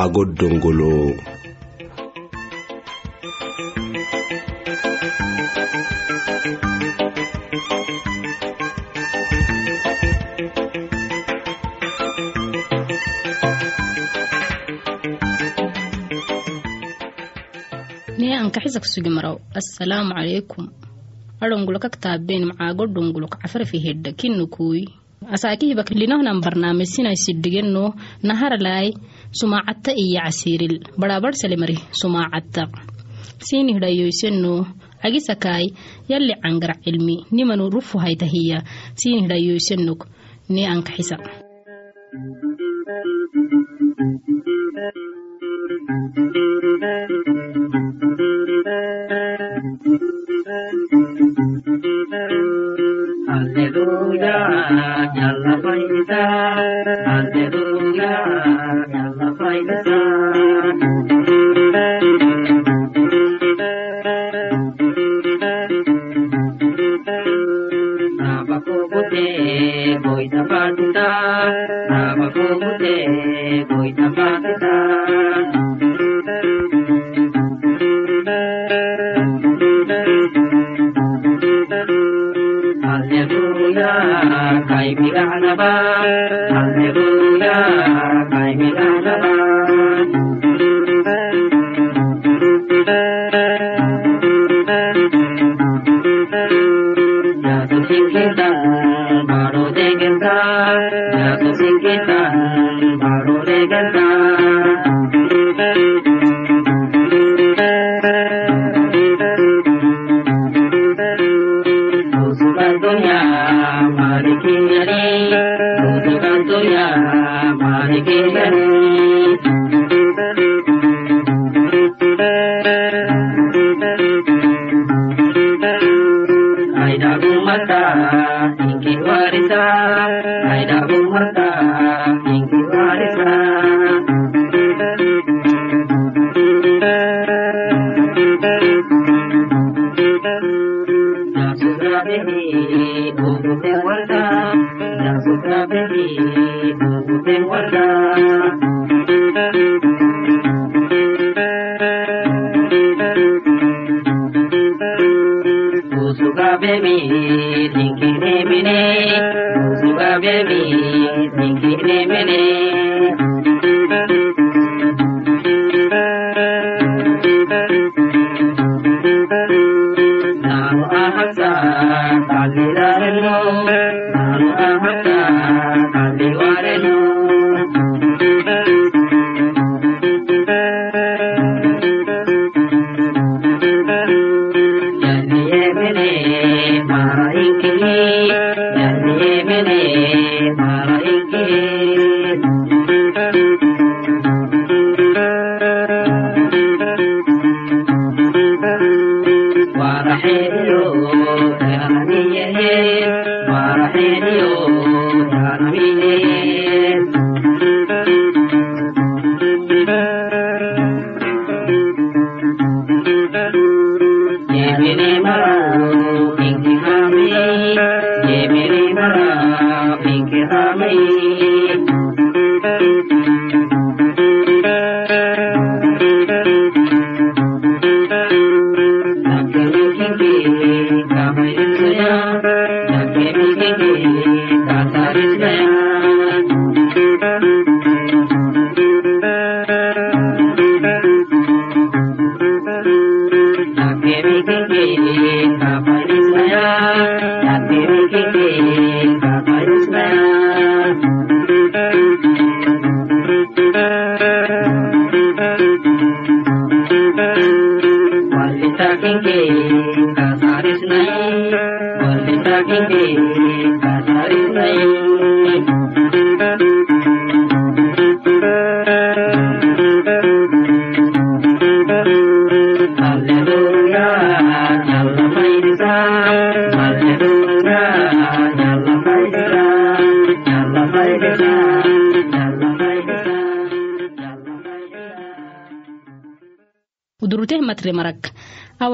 laago dongolo. Ankaxisa kusugi maraw. Asalaamu calaykum arangulakak taabeen macaago dhunguluk cafarfi hedha kinukuy asaakih bakilinohnan barnaamij sinay siddhigenno naharalai sumaacatta iyo casiiril badhaabadhsalemari sumaacattaq siinihidhayoyseno agisakaai yalli cangar cilmi nimanu rufuhaitahiya siinihidhayoysenok ne ankaxisa Bye. Gracias. Nandini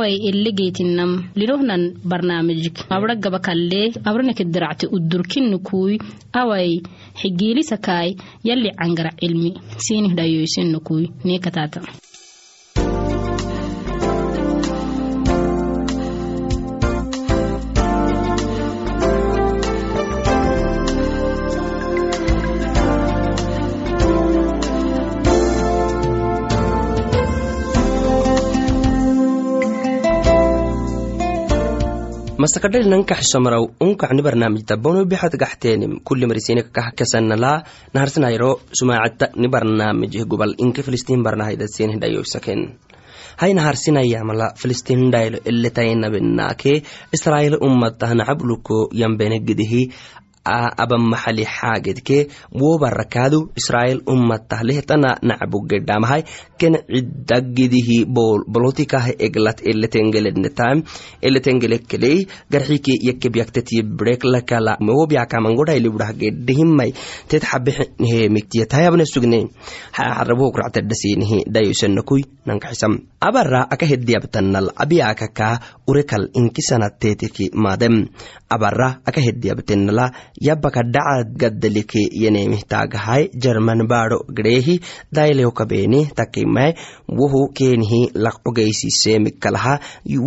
awai elegeytinam linohnan barnaamijik. Abra gaba kallee abranake diracte udurkinnukuy awai xigiilisakaay yalli cangara cilmi siinih dhayoysinnukuy neekataata masakadhali nankaxsomaraw unkacni barnaamijta bono bixad gaxteenim kuli marisinek kah kasanala naharsanayro sumaacata ni barnaamij gobal inke filistiin barnahaydasen dhayoysaken hay naharsinayamala filistiin dhaylo eletainabenaake israa'iil ummatah nacabluko abamaxali xaagedke wobarakaadu israa'iil ummatah lehtana nacbugedhamahay ken cidagidihi bolotikah eglat eletengelednetam eletengelekkeley garxike yakebyakteti breklakala wobyakamangodhailibudhah gedehimai tet xabehemiktiyatayabne sugne. Xarabohokractadhasinihi dhayosanakui nankaxisam abara aka hediyabtanal abiyakaka urekal inkisanateteki madem abara aka hediyabtenala yabaka dhacad gaddalike yenemihtaagahay jerman baadho gdheehi daylehokabeni takimai wohu keenihi laqogeysisemikalaha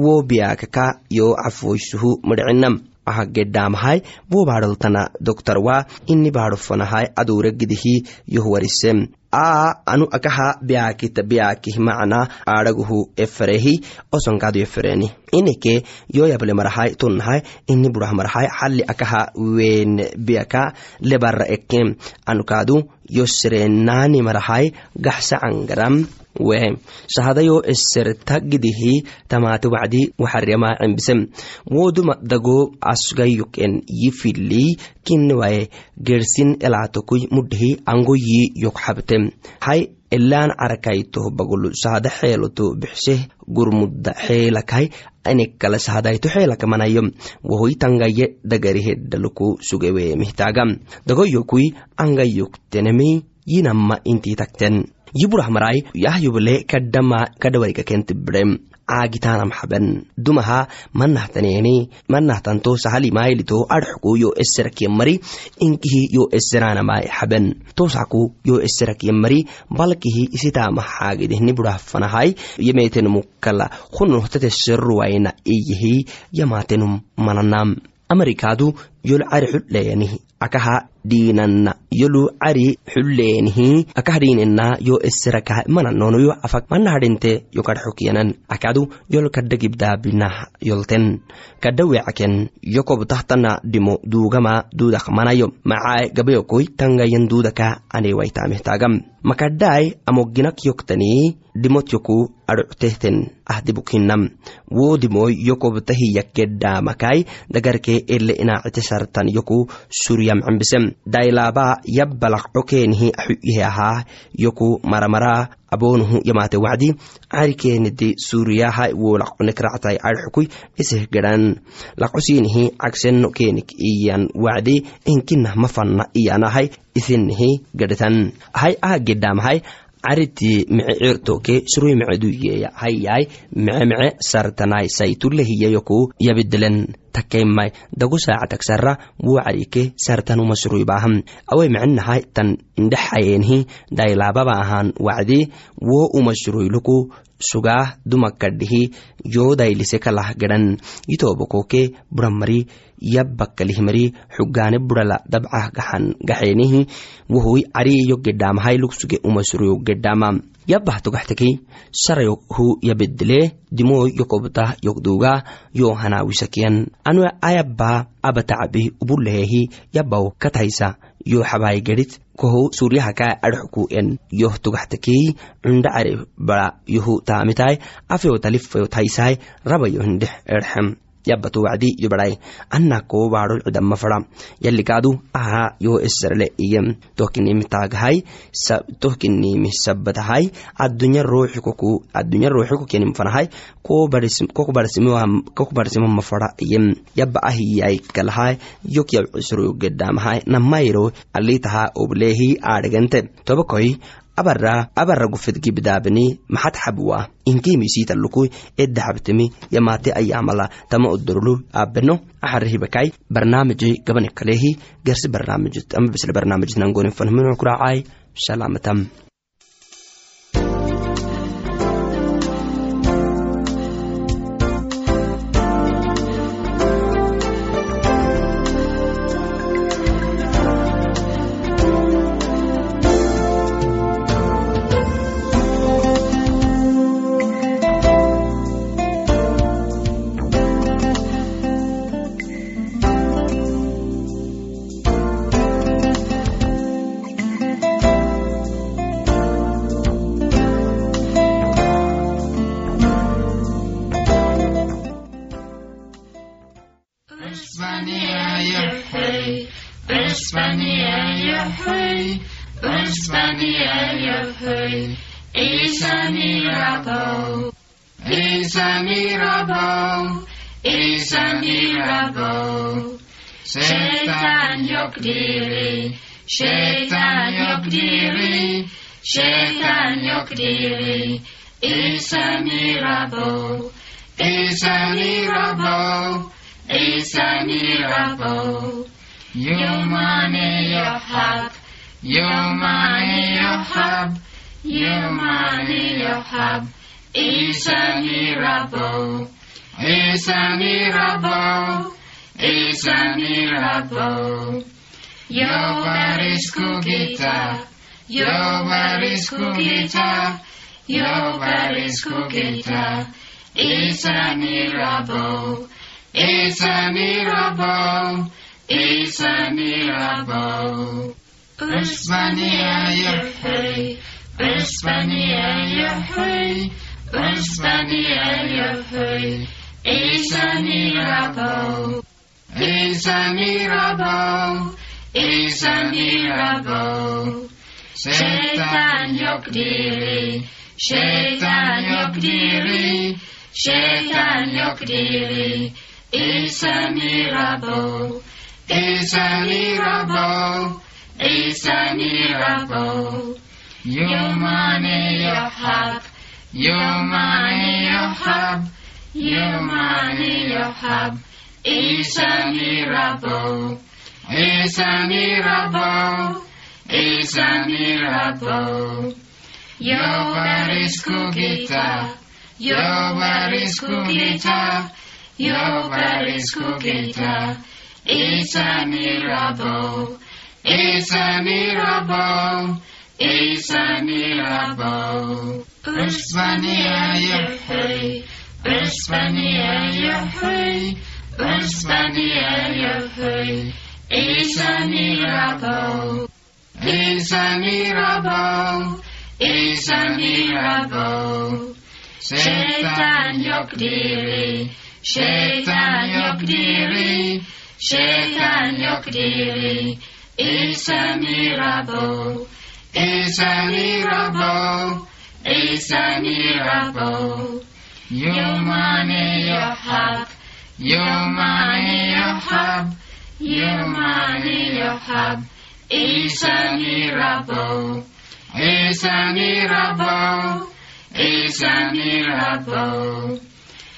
wo biyakaka yo cafoysuhu madhicinam aha gedhaamahay wo baadholtana doktarwa ini baadhofanahay aduregidihi yohwarisem a anu akaha biyakita biyakih macna aadhaguhu eferehi osonkaadu efereni. Ineke yoyable marahay tunnahay ini burah marahay xalli akaha wen biyaka lebara ekem anukaadu yoserenani marahay gaxsa cangaram we. Sahadayo esertagidihi tamate wacdi waxarema cembisem woduma dago asgayuken yifili kinwaye gersin elatokui mudhihi angoyi yokxabtem hay elaan carakaytoh bagulu sahada xeeloto bixseh gurmudda xeelakay anekala sahadayto xeelakamanayom wohoy tangaye dagariheddaluku sugewe mihtaagam. Dagoyokui angayoktenemi yinamma intii tagten yiburah marai yahyubale kadhama kadhawarika kentibirem caagitanam xaben dumaha manahtaneeni manahtanto sahalimaylito adxku yo eserakiemari inkihi yo eseranamai xaben tosaku yo eserakiemari balkihi isitama xaagidehni burahfanahai yemetenumukala hunohtateseruwaina iyihi yamatenum mananam amerikaadu yol cari xudheyanihi akaha dhiinanna yolu cari xulleenihi akah dhiinena yo eserakaha mananono yo afak manahadhinte yo kadxokyanan akadu yol kadhagibdaabinah yolten kadhawecaken yo kobtahtana dhimo duugama duudak manayo macae gabayokoi tangayan duudaka anewaitamehtaagam makadhaai amoginak yoktanii dhimotyoku adhoctehten ahdibukhinam wo dhimoy yo kobtahiyakedhaamakai dagarke ele inaacite sartan yoku suryam cembisem dailaba yabbalaq cokeenihi axuyihe ahaa yoku maramara aboonuhu yamate wacdi carikeenidi suuriyaha wo laqonekractai adxukui iseh gedhan laqosiinihi cagseno keenik iyan wacdi inkinah mafanna iyanahay isinihi gedhetan hay aha gedhamhay cariti mice cirtoke surui mice duyeya hayyai mice sartanai saytulehiyayoku yabidelen takaimai dagu saacatagsara wo carike sartanuma suruibaham awai micinahay tan indhexayenhi dailababa ahan wacdi wo uma suruiluku sugaah dumakadhihi yoo daylise kalah gedhan yitobokoke buramari yabbakalihmari xugaane burala dabcah gaxan gaxeenihi wohoy cariyo gedhaamahay lugsuge umasuruyo gedhaama yabbah togaxtekey sarayohu yabedele dimoy yokobtah yogduga yo hanawisakiyan anu ayabba abatacabi ubulehehi yabbaw kataysa yo xabaay gedhit koho suryahaka adxku en. Yoh togaxtekey cunda care bara yohu taamitai afeyo talifeyo taysai rabayo hindhex erxem yabato wacdi koo baadhol cidama fada yalikaadu aha yo esarle iyem. Tohkinimitaagahai tohkinimi sabbatahai. Addunya ruuxikoku addunya ruuxiko kenimfanahai koku barsimama fada iyem. Yaba ahiyai kalahai yok yab cisroyo gedamahai namayro alitaha oblehi aadhegente tobakoi abara abara gufed gibdaabni maxad xabwa inkiimisiitalukui eddaxabtimi yamaate ayaamala tama odorlu aabeno axarihibakai barnaamiji gabani kalehi gersi barnaamijit ama bisle barnaamijit nangonin fanhumino kuraacai salaamatam is a miracle, is a miracle, is a miracle. Şeytan yok diri, şeytan yok diri, yok diri. Is a miracle, is a miracle, is a miracle. Your money, your hub, your money, your hub. Yumani Yohab, Isa Mirabo, Isa Mirabo, Isa Mirabo. Jovarisku gita, Jovarisku gita, Jovarisku gita, Isa Mirabo, Isa Mirabo, Isa Mirabo. Usmania Yerhei, Ismaniye Huy, Ismaniye Huy, Isa Mirabo, Isa Mirabo, Isa Mirabo. Şeytan yok diri, şeytan yok diri, şeytan yok diri, İsa Mirabo, İsa Mirabo, İsa Mirabo. يومان يرحب يومان يرحب يومان يرحب عيسى ميرابو عيسى Your عيسى is Yo Your gita, is varisku Your yo is gita. It's a miracle, it's a miracle. إيساني أبو أسباني يحيي أسباني يحيي أسباني يحيي إيساني أبو إيساني أبو إيساني أبو شيطان يقدري شيطان يقدري شيطان يقدري إيساني أبو is a miracle, is a miracle. Your money, your hub, your money, your hub, your money, your hub is a miracle, is a miracle, is a miracle.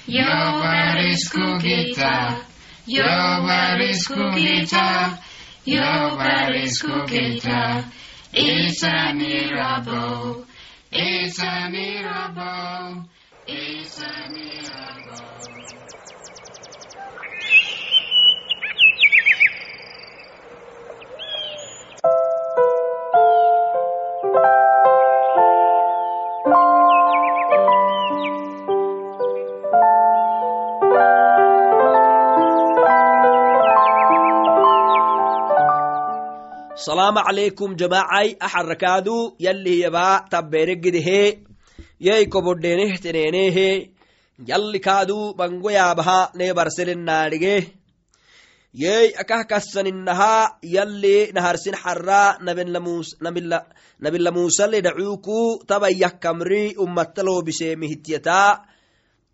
Your baris kugita, your baris kugita, your baris kugita. It's a miracle. It's a miracle. It's a miracle. Salaamu calaykum jamaacay axarakaadu yalli hiyabaa tabbeeregidehe yey kobodhenehteneenehe yalli kaadu bangoyaabaha nee barselennaadhige yey akah yalli naharsin xarra nabila musale dhacuuku tabayyakkamri ummattaloobiseemihityata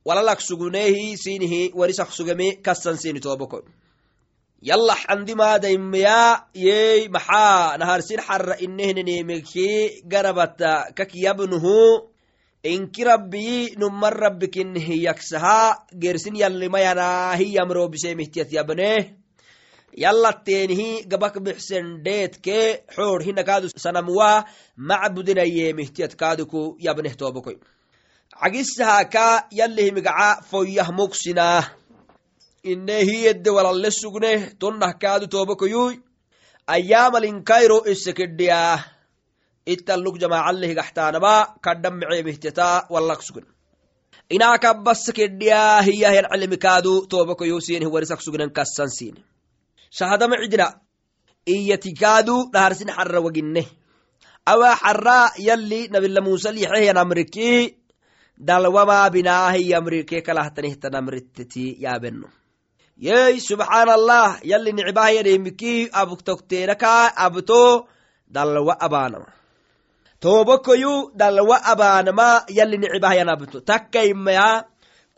walalak suguneehi sinihi warisak sugeme sini tooboko yalla xandimaadaymeya yey maxaa naharsin xarra inehnenemeki garabata kakiyabnuhu inki rabbiyi numman rabbikinihiyaksaha gersin yallimayanahiyamrobisemihtiat yabneh yallateenihi gabak bixsendheetke xoor hinakaadu sanamwa macbudinayemihtiyat kaaduku yabneh toobokoy cagisahaaka yallihimigaca foyyah mugsinaa inehiyedde walalle sugneh tonnah kaadu toobokoyuy ayyaamalinkairo isekedhiyaa ittaluk jamacallehigaxtaanaba kadhan meceemihteta wallak sugn inaa calimikaadu toobokoyu siinih warisak sugnen kassan siine shahadama cidina iyatikaadu dhaharsin xarra waginne. Awaa xarra yalli nabila musa lixehyan amriki dalwamaa binaahi amrike kalahtanihtan amritteti yaabeno yey subxaan allah yalli nicbahyanimiki abtokteenaka abto dalwa abaanama toobokoyu dalwa abaanama yalli nicbahyan abto takkaimaya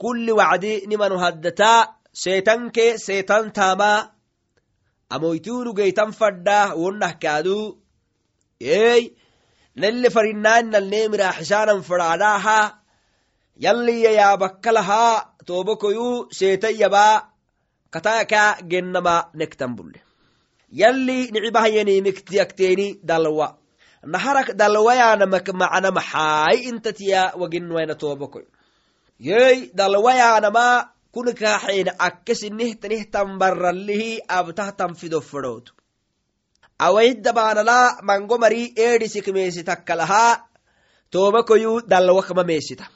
kulli wacdi nimanu haddata seetanke seetan taama amoytunu geytan fadda wonnah kaadu. Ey nelle farinnainalnemiraaxisaanan fadhaadhaaha yalliya yaabakalaha toobokoyu seetayyaba katayaka gennama nektan bulle. Yalli nicibahyanimiktiyakteni dalwa. Naharak dalwayaanamak macna maxaay intatiya waginwayna toobokoy yey dalwayaanama kunikaaxeena akkesinihtanihtan barrallihi abtahtan fido fadhootu awahiddabaanala mango mari eedhisik meesi takkalaha toobakoyu dalwakma meesita.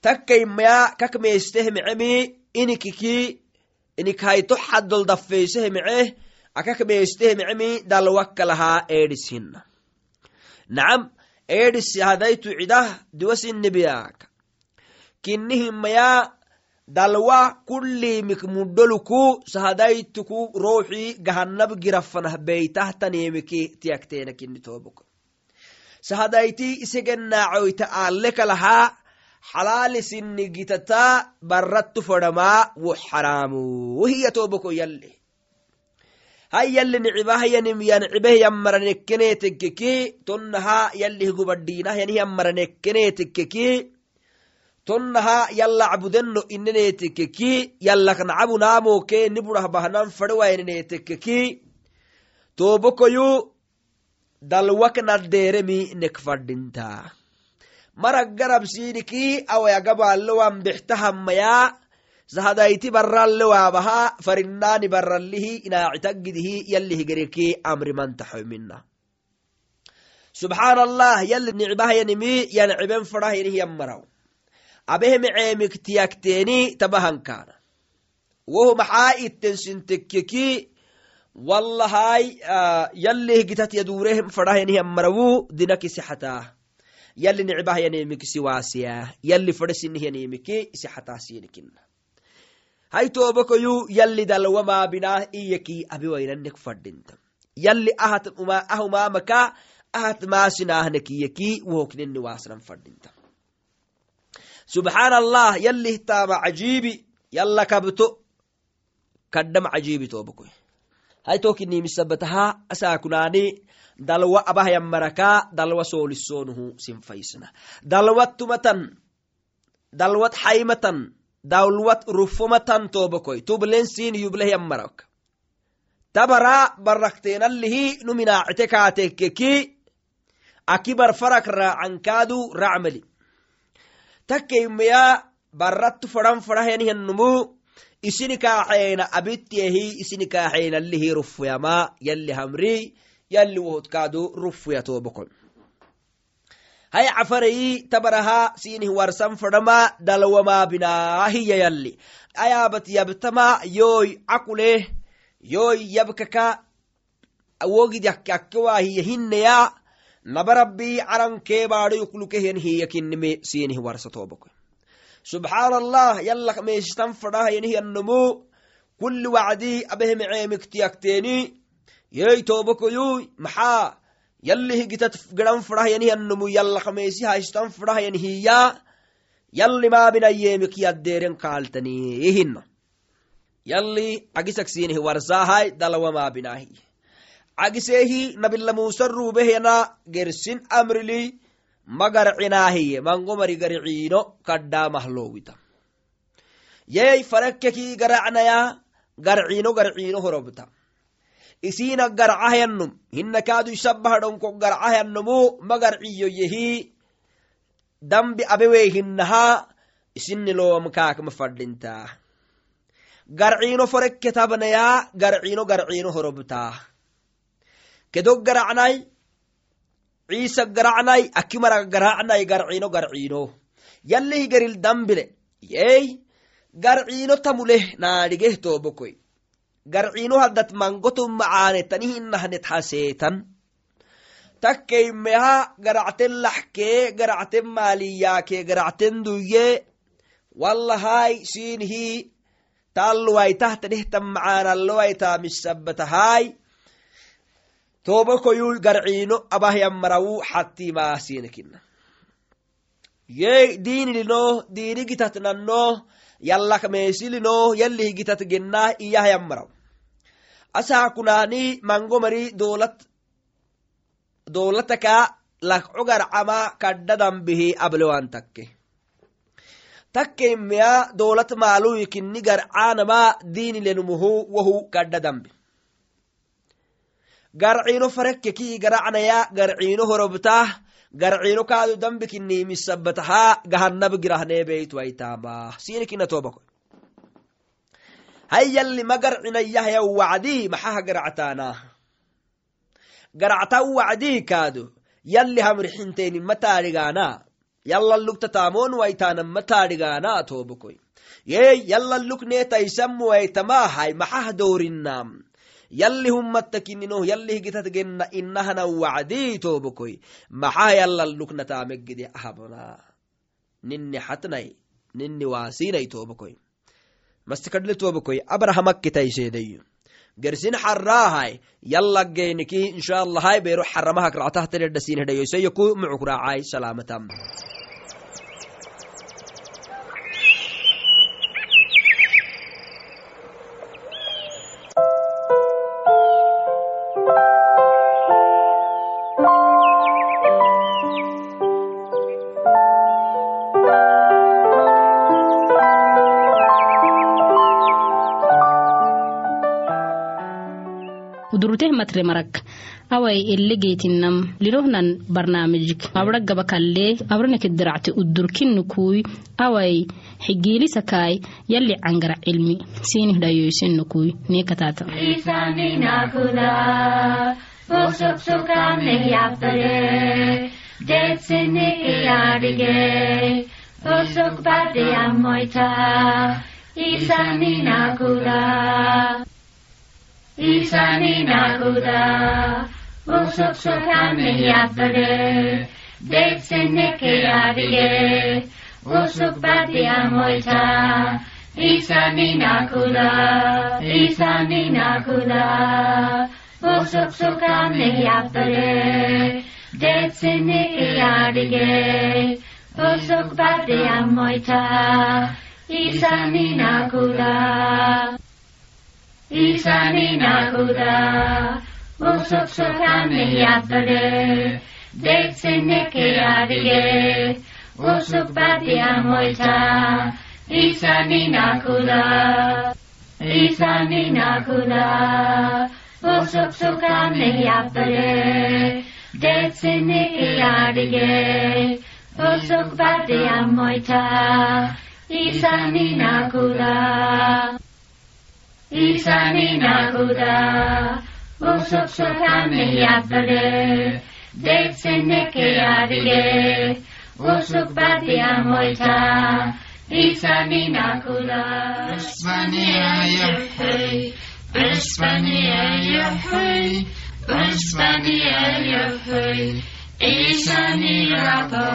Takkaimaya kak meesteh mecemi inikiki inikhayto xaddol daffeyseh mece akak meesteh mecemi dalwakkalaha eedhis hinna nacam eedhis hadaytu cidah diwasinnibiyaaka kinnihimaya dalwa kullimik muddoluku sahadaytuku ruuxi gahanab girafanah beytahtanemiki tiyakteena kinni tooboko sahadayti isegenaacoyta kalaha xalaali sinni gitata barrattu fadhamaa wo xaraamu. Wahiya tooboko yalle hay yalli nicibahyanim yancibeh yammaranekkeneetekkeki tonnaha yallih gubadhiinah yanih yammaranekkeneetekkeki tonnaha yalla cabudeno ineneetekkeki yallak nacabu bahnan fadhewayneneetekkeki toobokoyu dalwak nek fadhinta marag garabsiiniki awayagabaalewan bextahammaya sahadayti barralewaabaha farinnaani barrallihi inaacitaggidihi yalli higereki amrimantaxoymina subxaan allah yalli nicbahyanimi yanciben fadhahyinih yammaraw. Abehmeceemiktiyakteeni tabahankaana wohu maxaa itten sintekkeki wallahay yallih gitat yadureh fadhahyanihyammarawu dinakisi yalli nicbahyanemikisi waasiya yalli fadhesinihyanimiki isi xataa siinikina hay toobokoyu yalli dalwamaa binaa iyaki abiwaynanek fadhinta yalli ahumaamaka ahat maasinahnekiyaki wohokneni waasnan fadhinta subxaan allah yallih taama cajiibi yalla kabto kaddam cajiibi toobokoy hay tokinimisabbataha asaakunaani dalwa abahyammaraka dalwa soolisonuhu sinfaysna. Dalwat tumatan dalwat xaymatan dalwat rufomatan toobokoy tublensin yubleh yammarak tabara barakteenallihi numinaacite kaatekkeki aki barfarak raacankaadu racmeli takkeimaya barrattu fadhan fadhahyanihannumu isini kaaxeena abittiyahi isini kaaxeenallihi rufuyama yalli hamri yalli wohodkaadu rufuya toobokon hay cafarayi tabaraha sinih warsan fadhama dalwamaa binaahiya yalli. Ayaabat yabtama yoy cakuleh yoy yabkaka awogid yakke akkewaahiya hinneya. Naba rabbi carankee baadho yuklukehyan hiya kinnime sinih warsa toobokon subxaan allah yallak meeshitan fadhahyanihyannomu kulli wacdi abehmeceemiktiyakteeni yey toobokoyuy maxaa yallih gitat gedan fadhahyanihannomu yallak meesi haystan hiya yalli maabinayeemik yaddeeren kaaltani hinna yalli cagisak siinihi warsaahay dalawamaabinaahi cagiseehi nabila musa ruubehena gersin amrili magarcinaahiye mangomari garciino kadhaamahlowita yey farekkeki garacnaya garciino garciino horobta isina garcahyannum hinna kaadu isabbahadhonko garcahyannumu magarciyo yehi. Dambi abewey hinnaha isinni loom kaakma fadhintaa garciino forekke tabnaya garciino garciino horobtaa kedog garacnay ciisa garacnay akimara garacnay garciino garciino. Yallihi geril dambile. Yey garciino tamuleh naadhigeh toobokoy garciino haddat mangotum macaane tanihi innahnet haseetan takkeymeha garacten laxkee garacten maaliyaakee garacten duyye wallahay siinhi taalluwaitahtanehtan macaanallowaita misabatahay tobokoyu garciino abahyamarawu xattimaasiinekina yey diinilino diini gitatnanno yallak meesilino yallihi gitat gennah kunaani mango mari doolat doolataka lakco garcama kadda dambihi ablewan takke. Takkeimeya doolat maaluyi kinni garcaanama diinilenumuhu wohu kadda dambi. Garciino farekkeki garacnaya garciino horobtah garciino kaadu dambi kinniimisabataha gahanab girahneebeytuwaitaamah siinikina tobako hayyalli ma garcinayahya wacdi maxaha garactaana? Garacta wacdi kaadu yalli hamrixinteyni mataadhigaana yallallukta taamoon waitaana mataadhigaana tobokoy yey yallallukneetaisammu waitamahay maxah doorinam yalli hummattakininoh yallih gitat genna innahana wacdi tobokoy maxah yallallukna taamegide ahabna ninni hatnay ninni waasinay tobokoy mastikadle tobokoy abrahamakkitaiseedeyo gersin xaraahay yallageeniki inshaallahai beero xaramahak ractahtanedhasinhedhayoisayoku mucuk raacay salaamatam marak awai elegeytinam lirohnan barnaamijik. Abra gaba kalle abranekediracte udurkinnukui awai xigiilisakaai yalli cangara cilmi Isanina kuda, Bosok sukam nehyaptare, izanen hau da, bosok sokan mehiatzare, deitzen neke adire, bosok batia moita, izanen hau da, izanen hau da, bosok sokan mehiatzare, deitzen neke adire, batia moita, izanen da, izanen hau da, bozok zokan eiatore, deitzen neke adire, bozok batia moita, izanen hau da, izanen hau da, bozok zokan eiatore, deitzen neke adire, bozok batia moita, izanen da. Πίσα μην ακούτε. Οσουκ σωθά μην η αφάδε. Δεξιν νεκαιά δειγε. Οσουκ παθιά μοϊτά. Πίσα μην ακούτε. Πίσα μην ακούτε. Πίσα μην ακούτε. Πίσα μην ακούτε. Πίσα μην ακούτε.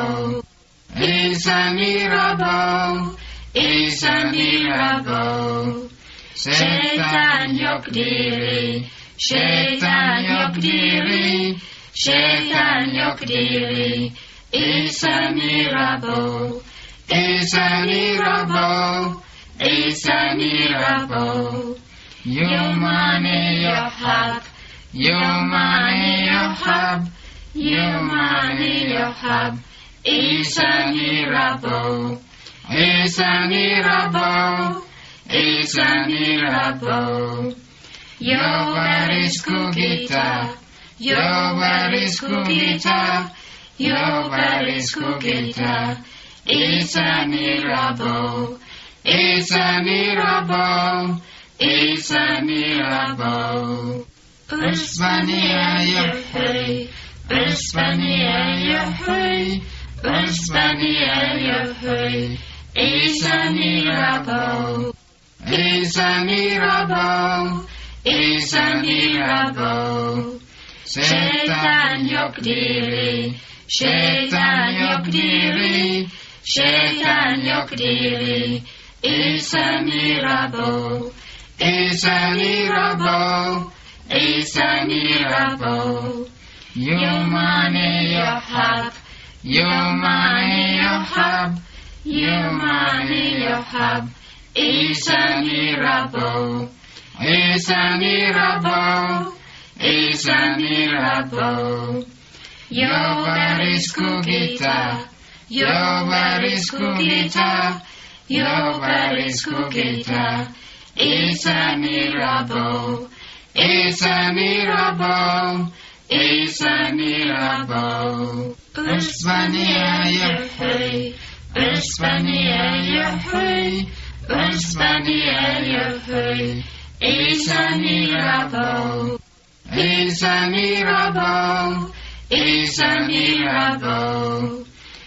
Πίσα μην ακούτε. Πίσα μην ακούτε. şeytan yok diri, şeytan yok diri, şeytan yok diri. A miracle, it's a miracle, it's a miracle. Your money, your hub, your money, your hub, your money, your hub. It's a miracle, it's a miracle. Izanirako, jobarizku gita, jobarizku gita, jobarizku gita, Izanirabo, Izanirabo, Izanirabo. Uspania Yahweh, Uspania Yahweh, Uspania Yahweh, Izanirabo is a mirabeau, is a mirabeau. Şeytan yokdiri, diri, yokdiri, yok diri, şeytan yok diri. Is a mirabeau, is a mirabeau, is a mirabeau. Your money, your hub, your money, your hub, your money, your hub is a miracle, is a miracle, is a miracle. Jovarisku gita, Jovarisku gita, Jovarisku gita, is a miracle, is a miracle, is a miracle. Uspania Yahweh, Uspania Ösztenie jöjj, és a mirabó, és a mirabó, Satan, a mirabó.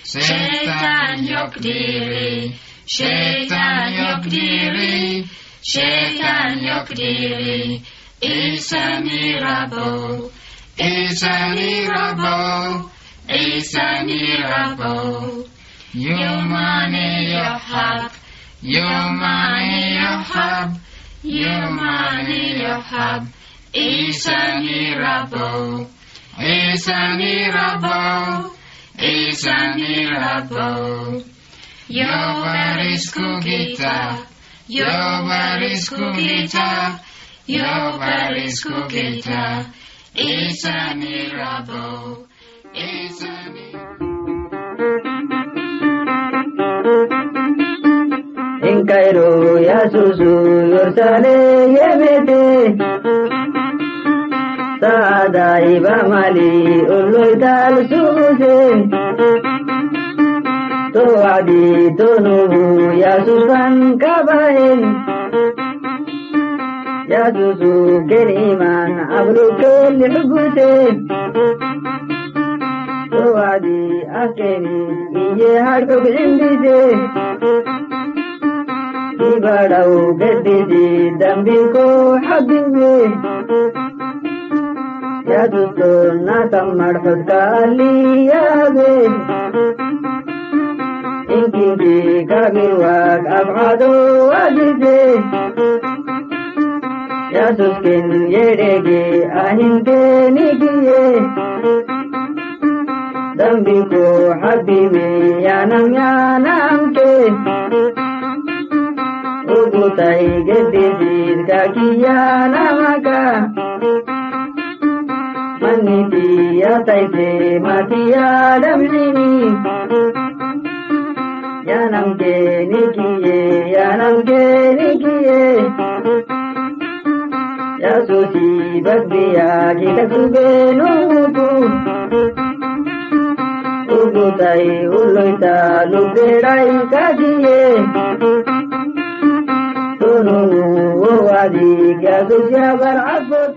Sétán Satan, sétán jogdíri, sétán jogdíri, és a mirabó, és a mirabó, és a mirabó. Jó mané, jó hak, Yomani Yohab, Yomani Yohab, is Mirabo, Isa Mirabo, Isa Mirabo. Yovarisku Gita, is Gita, is an Isa is an Mirabo. Cairo ya susu yorsale yebete Saada iba mali ulloy tal suuse To adi to nubu ya susan kabahen Ya susu ken iman abru kel hubuse To adi akeni iye harkok indise ibadau gadidi dambiko habibi yadusto kali yabe inkidi kagirwak abado wajide yasuskin yedegi ahinte nikiye dambiko habibi yanam yanam rubuta egedejir na maka maniti ya taite matiya damlini yanamke nikiye yanamke nikiye yasusi babbiya kikasube nugutu Ugutai uluita luberai kajiye ولو وديك بشبر عفو